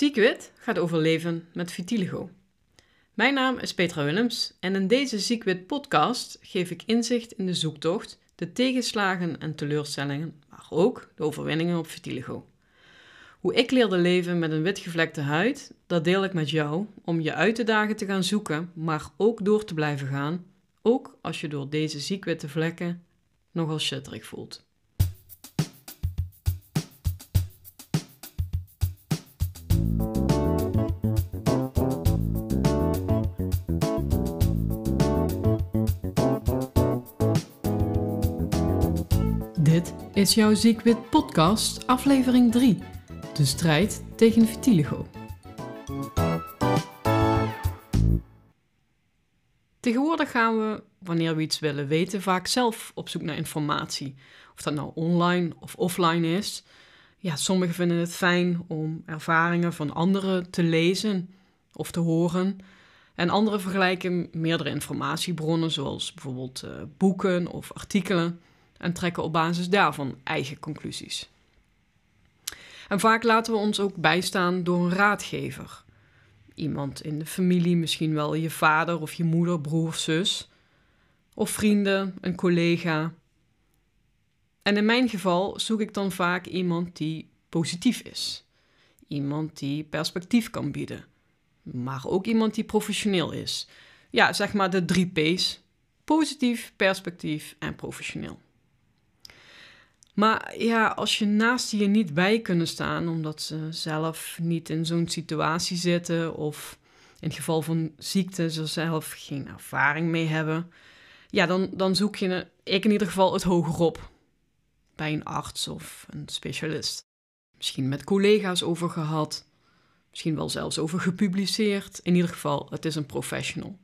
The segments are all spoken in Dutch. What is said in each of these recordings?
Ziekwit gaat over leven met vitiligo. Mijn naam is Petra Willems en in deze Ziekwit podcast geef ik inzicht in de zoektocht, de tegenslagen en teleurstellingen, maar ook de overwinningen op vitiligo. Hoe ik leerde leven met een witgevlekte huid, dat deel ik met jou om je uit te dagen te gaan zoeken, maar ook door te blijven gaan, ook als je door deze ziekwitte vlekken nogal shitterig voelt. Is jouw Ziekwit podcast, aflevering 3. De strijd tegen vitiligo. Tegenwoordig gaan we, wanneer we iets willen weten, vaak zelf op zoek naar informatie. Of dat nou online of offline is. Ja, sommigen vinden het fijn om ervaringen van anderen te lezen of te horen. En anderen vergelijken meerdere informatiebronnen, zoals bijvoorbeeld uh, boeken of artikelen en trekken op basis daarvan eigen conclusies. En vaak laten we ons ook bijstaan door een raadgever. Iemand in de familie, misschien wel je vader of je moeder, broer of zus. Of vrienden, een collega. En in mijn geval zoek ik dan vaak iemand die positief is. Iemand die perspectief kan bieden. Maar ook iemand die professioneel is. Ja, zeg maar de drie P's: positief, perspectief en professioneel. Maar ja, als je naast je niet bij kunnen staan omdat ze zelf niet in zo'n situatie zitten of in het geval van ziekte ze zelf geen ervaring mee hebben, ja, dan, dan zoek je, ik in ieder geval, het hogerop bij een arts of een specialist. Misschien met collega's over gehad, misschien wel zelfs over gepubliceerd. In ieder geval, het is een professional.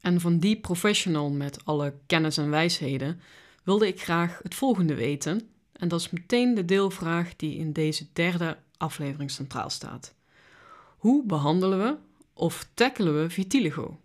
En van die professional met alle kennis en wijsheden wilde ik graag het volgende weten. En dat is meteen de deelvraag die in deze derde aflevering centraal staat. Hoe behandelen we of tackelen we vitiligo?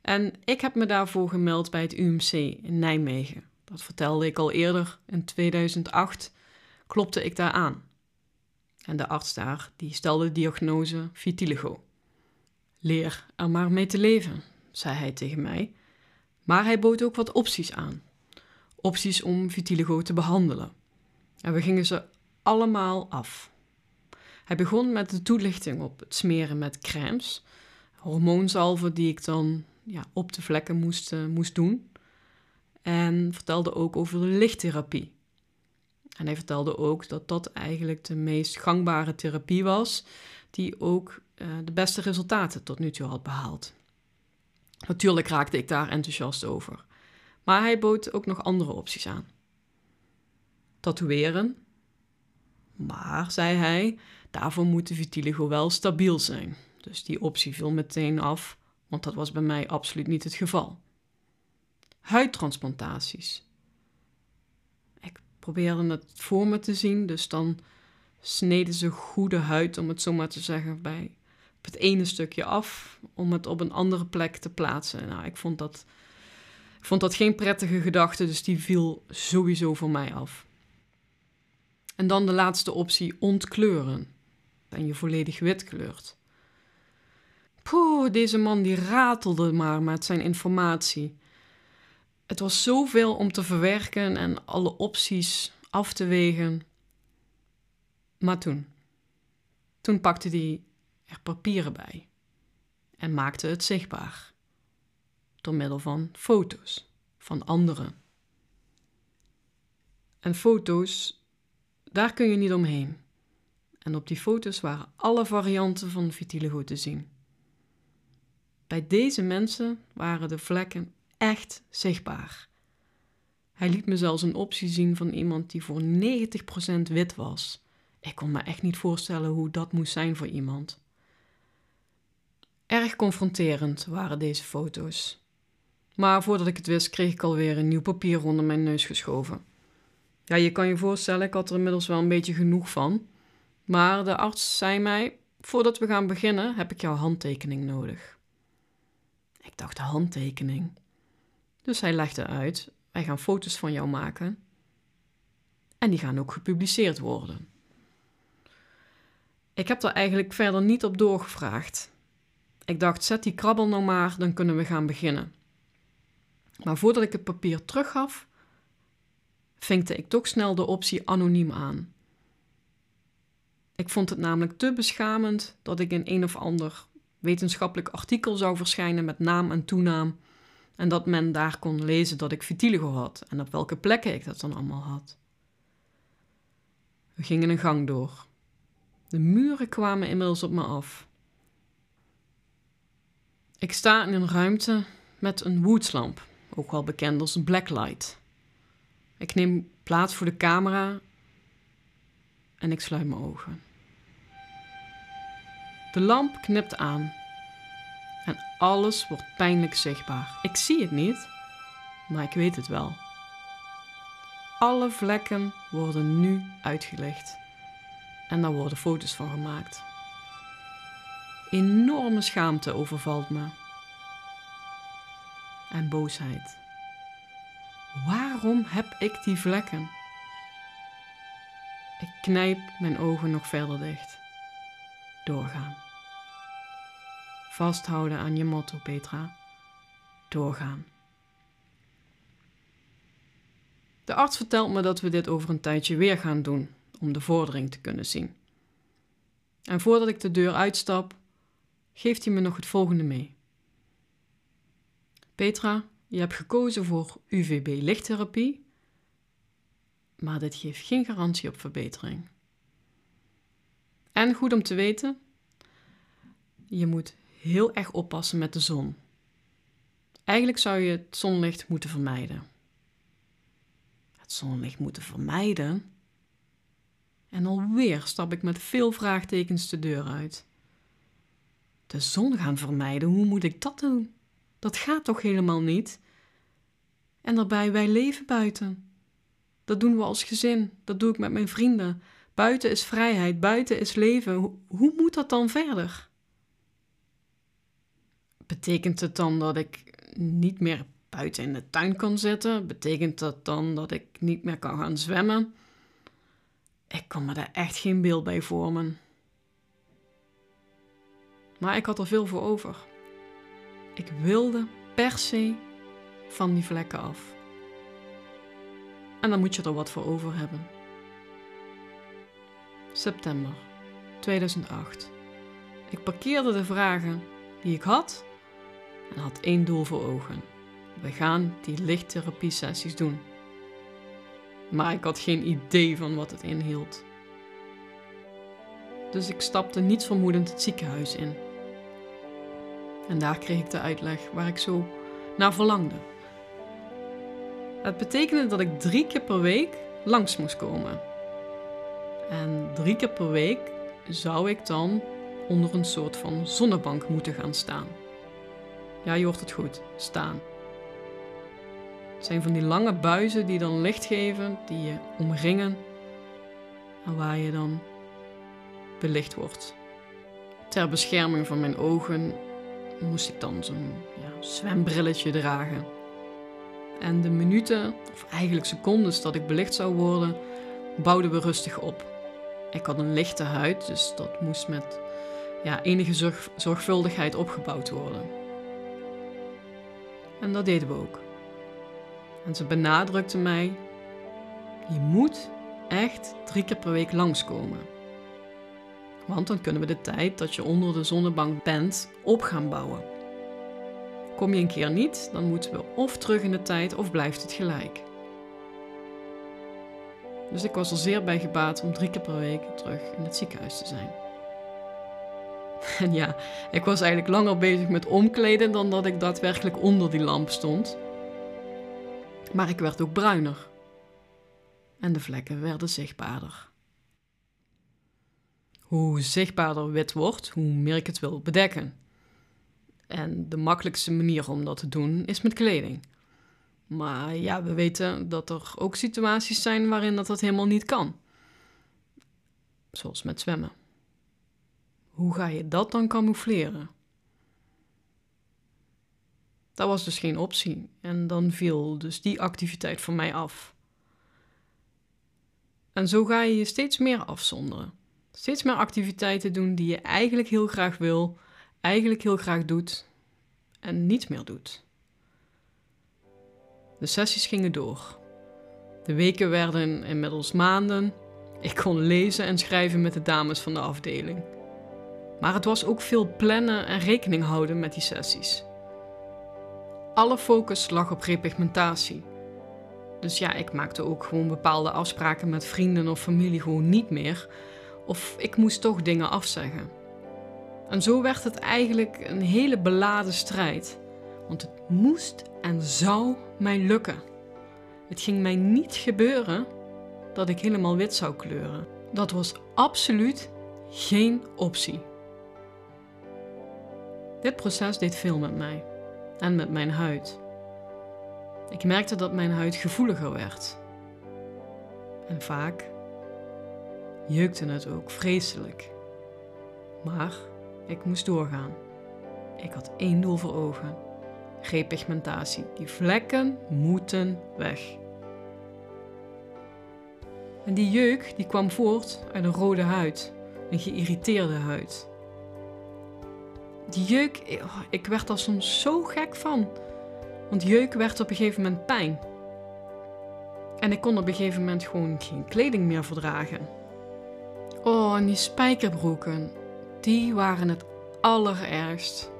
En ik heb me daarvoor gemeld bij het UMC in Nijmegen. Dat vertelde ik al eerder. In 2008 klopte ik daar aan. En de arts daar die stelde de diagnose vitiligo. Leer er maar mee te leven, zei hij tegen mij. Maar hij bood ook wat opties aan. Opties om vitiligo te behandelen. En we gingen ze allemaal af. Hij begon met de toelichting op het smeren met crèmes, hormoonzalven die ik dan ja, op de vlekken moest, uh, moest doen. En vertelde ook over de lichttherapie. En hij vertelde ook dat dat eigenlijk de meest gangbare therapie was, die ook uh, de beste resultaten tot nu toe had behaald. Natuurlijk raakte ik daar enthousiast over. Maar hij bood ook nog andere opties aan. Tatoeëren. Maar, zei hij, daarvoor moet de vitiligo wel stabiel zijn. Dus die optie viel meteen af, want dat was bij mij absoluut niet het geval. Huidtransplantaties. Ik probeerde het voor me te zien, dus dan sneden ze goede huid, om het zo maar te zeggen, bij het ene stukje af om het op een andere plek te plaatsen. Nou, ik vond dat, ik vond dat geen prettige gedachte, dus die viel sowieso voor mij af. En dan de laatste optie, ontkleuren. En je volledig wit kleurt. Deze man die ratelde maar met zijn informatie. Het was zoveel om te verwerken en alle opties af te wegen. Maar toen, toen pakte hij er papieren bij en maakte het zichtbaar door middel van foto's van anderen. En foto's, daar kun je niet omheen. En op die foto's waren alle varianten van vitiligo te zien. Bij deze mensen waren de vlekken echt zichtbaar. Hij liet me zelfs een optie zien van iemand die voor 90% wit was. Ik kon me echt niet voorstellen hoe dat moest zijn voor iemand. Erg confronterend waren deze foto's. Maar voordat ik het wist, kreeg ik alweer een nieuw papier onder mijn neus geschoven. Ja, je kan je voorstellen, ik had er inmiddels wel een beetje genoeg van. Maar de arts zei mij: Voordat we gaan beginnen, heb ik jouw handtekening nodig. Ik dacht: handtekening. Dus hij legde uit: Wij gaan foto's van jou maken. En die gaan ook gepubliceerd worden. Ik heb er eigenlijk verder niet op doorgevraagd. Ik dacht, zet die krabbel nou maar, dan kunnen we gaan beginnen. Maar voordat ik het papier teruggaf, vinkte ik toch snel de optie anoniem aan. Ik vond het namelijk te beschamend dat ik in een of ander wetenschappelijk artikel zou verschijnen met naam en toenaam en dat men daar kon lezen dat ik vitiligo had en op welke plekken ik dat dan allemaal had. We gingen een gang door. De muren kwamen inmiddels op me af. Ik sta in een ruimte met een woodslamp, ook wel bekend als blacklight. Ik neem plaats voor de camera en ik sluit mijn ogen. De lamp knipt aan en alles wordt pijnlijk zichtbaar. Ik zie het niet, maar ik weet het wel. Alle vlekken worden nu uitgelicht en daar worden foto's van gemaakt. Enorme schaamte overvalt me. En boosheid. Waarom heb ik die vlekken? Ik knijp mijn ogen nog verder dicht. Doorgaan. Vasthouden aan je motto, Petra. Doorgaan. De arts vertelt me dat we dit over een tijdje weer gaan doen om de vordering te kunnen zien. En voordat ik de deur uitstap, geeft hij me nog het volgende mee. Petra, je hebt gekozen voor UVB-lichttherapie, maar dit geeft geen garantie op verbetering. En goed om te weten, je moet heel erg oppassen met de zon. Eigenlijk zou je het zonlicht moeten vermijden. Het zonlicht moeten vermijden? En alweer stap ik met veel vraagtekens de deur uit. De zon gaan vermijden, hoe moet ik dat doen? Dat gaat toch helemaal niet? En daarbij, wij leven buiten. Dat doen we als gezin, dat doe ik met mijn vrienden. Buiten is vrijheid, buiten is leven. Hoe, moet dat dan verder? Betekent het dan dat ik niet meer buiten in de tuin kan zitten? Betekent dat dan dat ik niet meer kan gaan zwemmen? Ik kan me daar echt geen beeld bij vormen. Maar ik had er veel voor over. Ik wilde per se van die vlekken af. En dan moet je er wat voor over hebben. September 2008. Ik parkeerde de vragen die ik had en had één doel voor ogen. We gaan die lichttherapie-sessies doen. Maar ik had geen idee van wat het inhield. Dus ik stapte niets vermoedend het ziekenhuis in. En daar kreeg ik de uitleg waar ik zo naar verlangde. Het betekende dat ik drie keer per week langs moest komen. En drie keer per week zou ik dan onder een soort van zonnebank moeten gaan staan. Ja, je hoort het goed, staan. Het zijn van die lange buizen die dan licht geven, die je omringen en waar je dan belicht wordt. Ter bescherming van mijn ogen moest ik dan zo'n ja, zwembrilletje dragen. En de minuten, of eigenlijk secondes dat ik belicht zou worden, bouwden we rustig op. Ik had een lichte huid, dus dat moest met ja, enige zorgvuldigheid opgebouwd worden. En dat deden we ook. En ze benadrukte mij: Je moet echt drie keer per week langskomen. Want dan kunnen we de tijd dat je onder de zonnebank bent op gaan bouwen. Kom je een keer niet, dan moeten we of terug in de tijd of blijft het gelijk. Dus ik was er zeer bij gebaat om drie keer per week terug in het ziekenhuis te zijn. En ja, ik was eigenlijk langer bezig met omkleden dan dat ik daadwerkelijk onder die lamp stond. Maar ik werd ook bruiner. En de vlekken werden zichtbaarder. Hoe zichtbaarder wit wordt, hoe meer ik het wil bedekken. En de makkelijkste manier om dat te doen is met kleding. Maar ja, we weten dat er ook situaties zijn waarin dat, dat helemaal niet kan. Zoals met zwemmen. Hoe ga je dat dan camoufleren? Dat was dus geen optie en dan viel dus die activiteit van mij af. En zo ga je je steeds meer afzonderen. Steeds meer activiteiten doen die je eigenlijk heel graag wil, eigenlijk heel graag doet en niet meer doet. De sessies gingen door. De weken werden inmiddels maanden. Ik kon lezen en schrijven met de dames van de afdeling. Maar het was ook veel plannen en rekening houden met die sessies. Alle focus lag op repigmentatie. Dus ja, ik maakte ook gewoon bepaalde afspraken met vrienden of familie gewoon niet meer. Of ik moest toch dingen afzeggen. En zo werd het eigenlijk een hele beladen strijd. Want het moest en zou mij lukken. Het ging mij niet gebeuren dat ik helemaal wit zou kleuren. Dat was absoluut geen optie. Dit proces deed veel met mij en met mijn huid. Ik merkte dat mijn huid gevoeliger werd. En vaak jeukte het ook vreselijk. Maar ik moest doorgaan. Ik had één doel voor ogen: repigmentatie. Die vlekken moeten weg. En die jeuk die kwam voort uit een rode huid, een geïrriteerde huid. Die jeuk, oh, ik werd daar soms zo gek van. Want jeuk werd op een gegeven moment pijn. En ik kon op een gegeven moment gewoon geen kleding meer verdragen. Oh, en die spijkerbroeken, die waren het allerergst.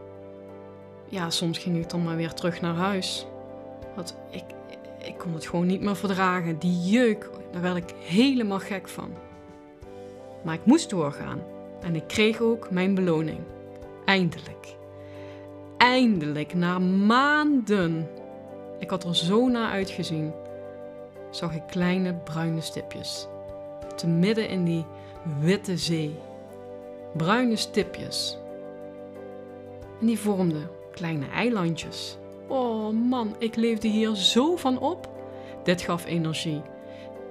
Ja, soms ging ik dan maar weer terug naar huis. Want ik, ik kon het gewoon niet meer verdragen. Die jeuk, daar werd ik helemaal gek van. Maar ik moest doorgaan. En ik kreeg ook mijn beloning. Eindelijk. Eindelijk, na maanden. Ik had er zo naar uitgezien. Zag ik kleine bruine stipjes. Te midden in die witte zee. Bruine stipjes. En die vormden kleine eilandjes. Oh man, ik leefde hier zo van op. Dit gaf energie.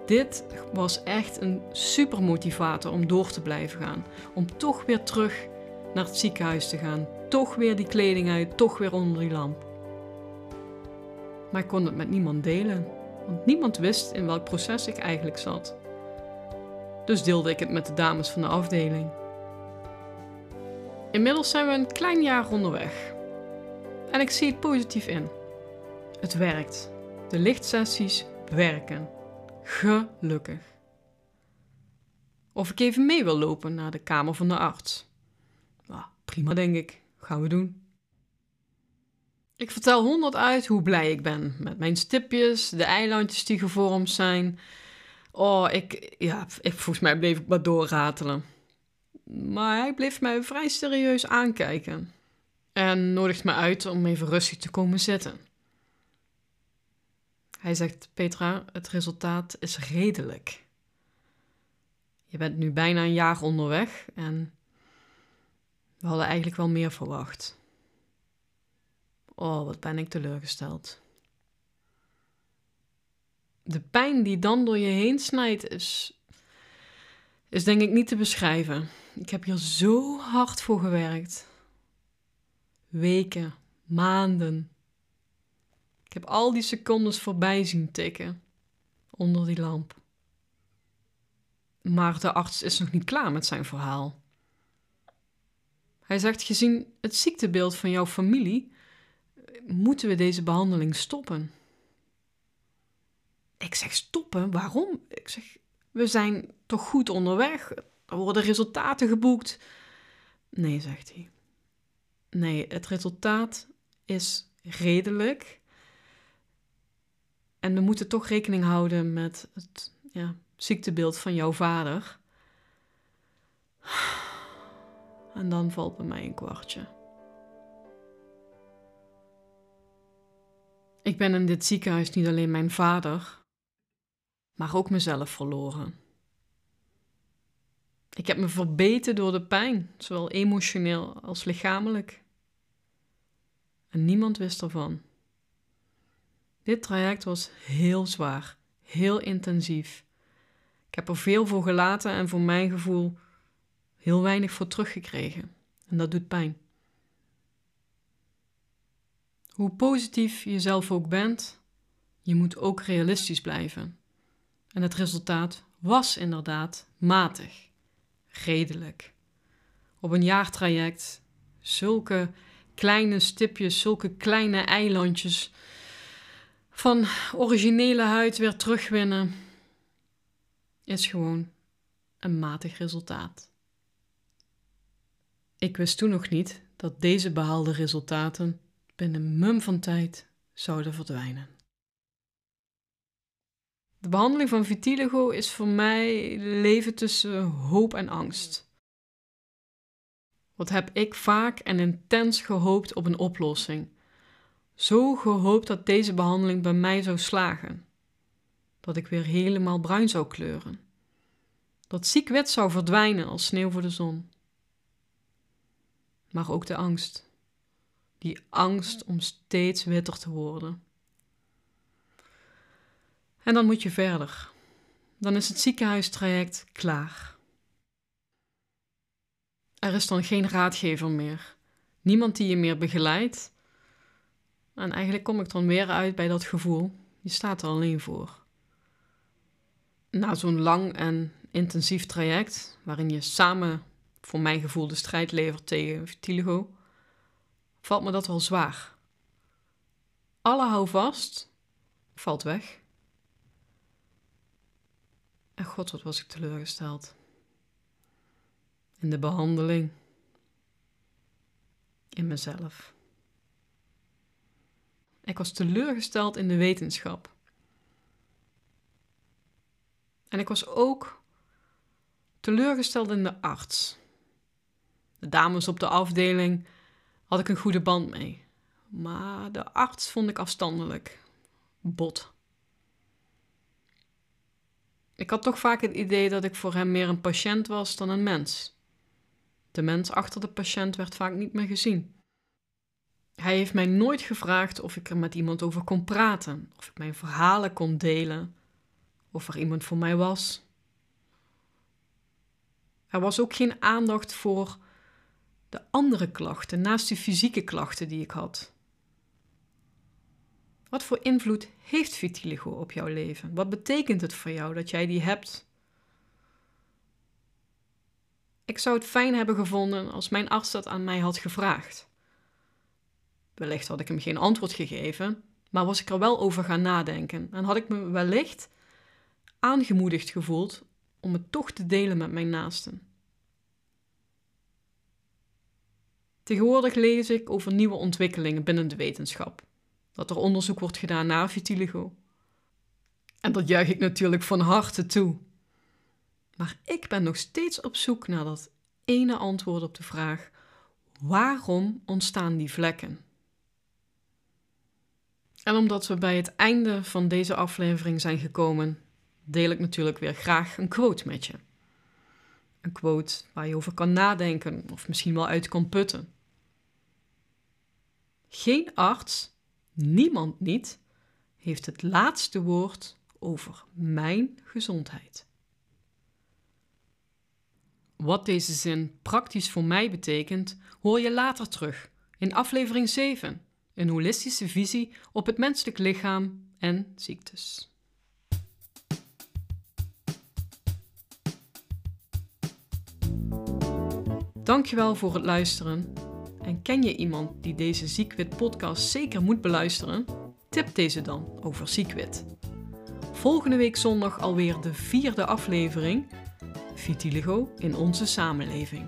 Dit was echt een super motivator om door te blijven gaan. Om toch weer terug naar het ziekenhuis te gaan. Toch weer die kleding uit, toch weer onder die lamp. Maar ik kon het met niemand delen, want niemand wist in welk proces ik eigenlijk zat. Dus deelde ik het met de dames van de afdeling. Inmiddels zijn we een klein jaar onderweg. En ik zie het positief in. Het werkt. De lichtsessies werken. Gelukkig. Of ik even mee wil lopen naar de kamer van de arts. Nou, prima, denk ik. Gaan we doen. Ik vertel honderd uit hoe blij ik ben met mijn stipjes, de eilandjes die gevormd zijn. Oh, ik, ja, ik, volgens mij bleef ik maar doorratelen. Maar hij bleef mij vrij serieus aankijken en nodigt me uit om even rustig te komen zitten. Hij zegt: Petra, het resultaat is redelijk. Je bent nu bijna een jaar onderweg en we hadden eigenlijk wel meer verwacht. Oh, wat ben ik teleurgesteld. De pijn die dan door je heen snijdt, is, is denk ik niet te beschrijven. Ik heb hier zo hard voor gewerkt. Weken, maanden. Ik heb al die secondes voorbij zien tikken onder die lamp. Maar de arts is nog niet klaar met zijn verhaal. Hij zegt: Gezien het ziektebeeld van jouw familie, moeten we deze behandeling stoppen. Ik zeg: Stoppen? Waarom? Ik zeg: We zijn toch goed onderweg? Er worden resultaten geboekt. Nee, zegt hij. Nee, het resultaat is redelijk. En we moeten toch rekening houden met het ja, ziektebeeld van jouw vader. En dan valt bij mij een kwartje. Ik ben in dit ziekenhuis niet alleen mijn vader, maar ook mezelf verloren. Ik heb me verbeten door de pijn, zowel emotioneel als lichamelijk. En niemand wist ervan. Dit traject was heel zwaar, heel intensief. Ik heb er veel voor gelaten en voor mijn gevoel heel weinig voor teruggekregen. En dat doet pijn. Hoe positief je zelf ook bent, je moet ook realistisch blijven. En het resultaat was inderdaad matig redelijk. Op een jaartraject zulke kleine stipjes, zulke kleine eilandjes van originele huid weer terugwinnen, is gewoon een matig resultaat. Ik wist toen nog niet dat deze behaalde resultaten binnen mum van tijd zouden verdwijnen. De behandeling van vitiligo is voor mij leven tussen hoop en angst. Wat heb ik vaak en intens gehoopt op een oplossing? Zo gehoopt dat deze behandeling bij mij zou slagen. Dat ik weer helemaal bruin zou kleuren. Dat ziekwit zou verdwijnen als sneeuw voor de zon. Maar ook de angst. Die angst om steeds witter te worden. En dan moet je verder. Dan is het ziekenhuistraject klaar. Er is dan geen raadgever meer. Niemand die je meer begeleidt. En eigenlijk kom ik dan weer uit bij dat gevoel. Je staat er alleen voor. Na zo'n lang en intensief traject, waarin je samen, voor mijn gevoel, de strijd levert tegen vitiligo, valt me dat wel zwaar. Alle houvast valt weg. En god, wat was ik teleurgesteld. In de behandeling. In mezelf. Ik was teleurgesteld in de wetenschap. En ik was ook teleurgesteld in de arts. De dames op de afdeling had ik een goede band mee. Maar de arts vond ik afstandelijk. Bot. Ik had toch vaak het idee dat ik voor hem meer een patiënt was dan een mens. De mens achter de patiënt werd vaak niet meer gezien. Hij heeft mij nooit gevraagd of ik er met iemand over kon praten, of ik mijn verhalen kon delen, of er iemand voor mij was. Er was ook geen aandacht voor de andere klachten naast de fysieke klachten die ik had. Wat voor invloed heeft vitiligo op jouw leven? Wat betekent het voor jou dat jij die hebt? Ik zou het fijn hebben gevonden als mijn arts dat aan mij had gevraagd. Wellicht had ik hem geen antwoord gegeven, maar was ik er wel over gaan nadenken en had ik me wellicht aangemoedigd gevoeld om het toch te delen met mijn naasten. Tegenwoordig lees ik over nieuwe ontwikkelingen binnen de wetenschap. Dat er onderzoek wordt gedaan naar vitiligo. En dat juich ik natuurlijk van harte toe. Maar ik ben nog steeds op zoek naar dat ene antwoord op de vraag: waarom ontstaan die vlekken? En omdat we bij het einde van deze aflevering zijn gekomen, deel ik natuurlijk weer graag een quote met je. Een quote waar je over kan nadenken of misschien wel uit kan putten. Geen arts, niemand niet, heeft het laatste woord over mijn gezondheid. Wat deze zin praktisch voor mij betekent, hoor je later terug in aflevering 7, een holistische visie op het menselijk lichaam en ziektes. Dankjewel voor het luisteren. En ken je iemand die deze Ziekwit podcast zeker moet beluisteren? Tip deze dan over Ziekwit. Volgende week zondag alweer de vierde aflevering vitiligo in onze samenleving.